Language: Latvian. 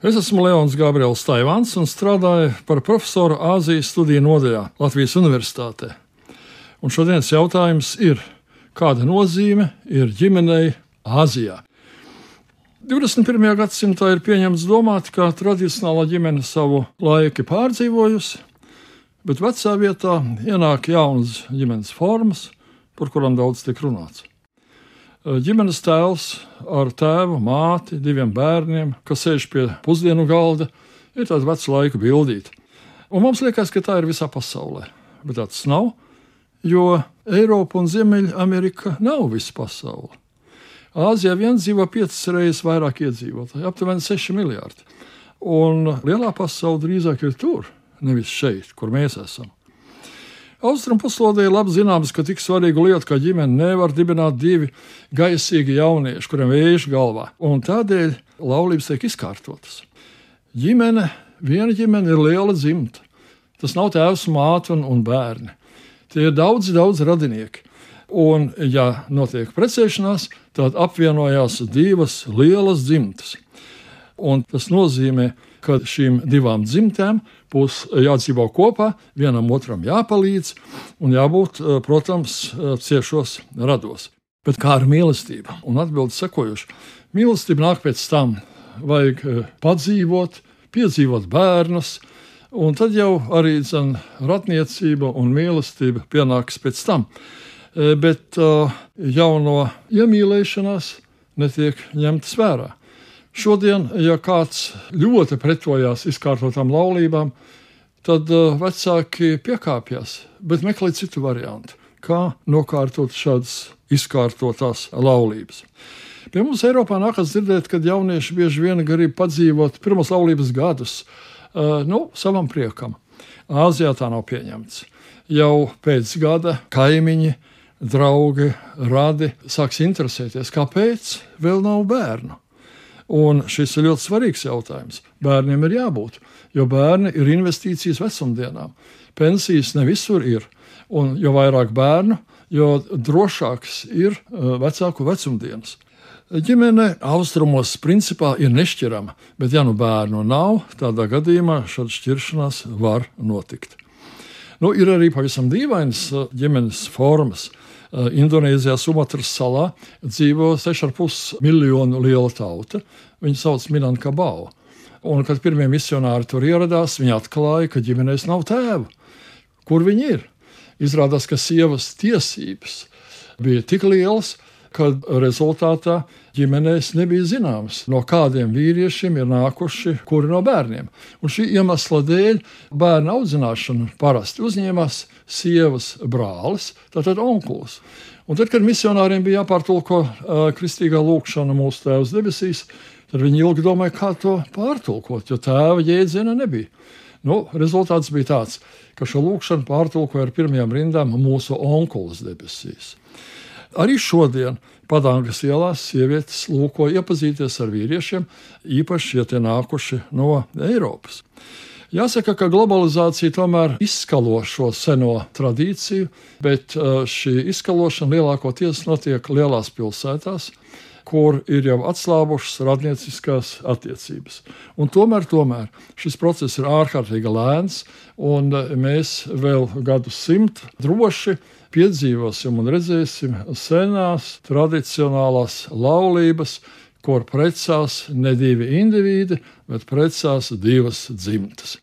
Es esmu Leons Gabriels Taivāns un strādāju par profesoru Āzijas studiju nodaļā Latvijas Universitātē. Un šodienas jautājums ir, kāda nozīme ir ģimenei Āzijā? 21. gadsimtā ir pieņemts domāt, ka tradicionālā ģimene savu laiku pārdzīvojusi, bet vecā vietā ienāk jaunas ģimenes formas, par kurām daudz tiek runāts. Ģimenes tēls ar tēvu, māti, diviem bērniem, kas sēž pie pusdienu galda, ir tāds vecs laika bildīte. Un mums liekas, ka tā ir visā pasaulē, bet tāds nav, jo Eiropa un Ziemeļamerika nav visa pasaule. Āzijā vien dzīvo piecas reizes vairāk iedzīvotāju, aptuveni 6 miljardi. Un lielā pasaule drīzāk ir tur, nevis šeit, kur mēs esam. Austrum puslodē ir labi zināms, ka tik svarīgu lietu kā ģimene nevar dibināt divi gaisīgi jaunieši, kuriem vējš galvā, un tādēļ laulības tiek izkārtotas. Ģimene, viena ģimene ir liela dzimta. Tas nav tēvs, māte un, un bērni. Tie ir daudzi, daudzi radinieki. Un, ja notiek precēšanās, tad apvienojās divas lielas dzimtas. Un tas nozīmē, ka šīm divām dzimtēm būs jādzīvo kopā, vienam otram jāpalīdz un jābūt, eh, protams, eh, ciešos rados. Bet kā ar mīlestību? Un atbildi sekojuši. Mīlestība nāk pēc tam, vajag eh, padzīvot, piedzīvot bērnus, un tad jau arī zin, ratniecība un mīlestība pienāks pēc tam. Bet jauno iemīlēšanās netiek ņemtas vērā. Šodien, ja kāds ļoti pretojās izkārtotām laulībām, tad uh, vecāki piekāpjas, bet meklē citu variantu, kā nokārtot šādas izkārtotās laulības. Pie mums Eiropā nākas dzirdēt, ka jaunieši bieži vien grib padzīvot pirmos laulības gadus uh, nu, savam priekam. Āzijā tā nav pieņemts. Jau pēc gada kaimiņi, draugi, radi sāks interesēties, kāpēc vēl nav bērnu. Un šis ir ļoti svarīgs jautājums. Bērniem ir jābūt, jo bērni ir investīcijas vecumdienām. Pensijas ne visur ir, un jo vairāk bērnu, jo drošāks ir uh, vecāku vecumdienas. Ģimene austrumos principā ir nešķirama, bet, ja nu bērnu nav, tādā gadījumā šāda šķiršanās var notikt. Nu, ir arī pavisam dīvainas uh, ģimenes formas. Eh, Indonēzijā, Sumatras salā dzīvo 6,5 miljonu liela tauta. Viņu sauc Minantabau. Un, kad pirmie misionāri tur ieradās, viņi atklāja, ka ģimenēs nav tēva. Kur viņi ir? Izrādās, ka sievas tiesības bija tik lielas, kad rezultātā ģimenēs nebija zināms, no kādiem vīriešiem ir nākuši kuri no bērniem. Un šī iemesla dēļ bērnu audzināšanu parasti uzņēmās sievas brālis, tātad onkulis. Un tad, kad misionāriem bija jāpārtulko uh, kristīgā lūkšana mūsu Tēvs debesīs, tad viņi ilgi domāja, kā to pārtulkot, jo tēva jēdziena nebija. Nu, rezultāts bija tāds, ka šo lūkšanu pārtulkoja ar pirmajām rindām mūsu onkulis debesīs. Arī šodien Padangas ielās sievietes lūko iepazīties ar vīriešiem, īpaši, ja tie nākuši no Eiropas. Jāsaka, ka globalizācija tomēr izskalo šo seno tradīciju, bet uh, šī izskalošana lielākoties notiek lielās pilsētās, kur ir jau atslābušas radnieciskās attiecības. Un tomēr, tomēr šis process ir ārkārtīgi lēns, un uh, mēs vēl gadu simt droši piedzīvosim un redzēsim senās tradicionālās laulības, kur precās ne divi indivīdi, bet precās divas dzimtas.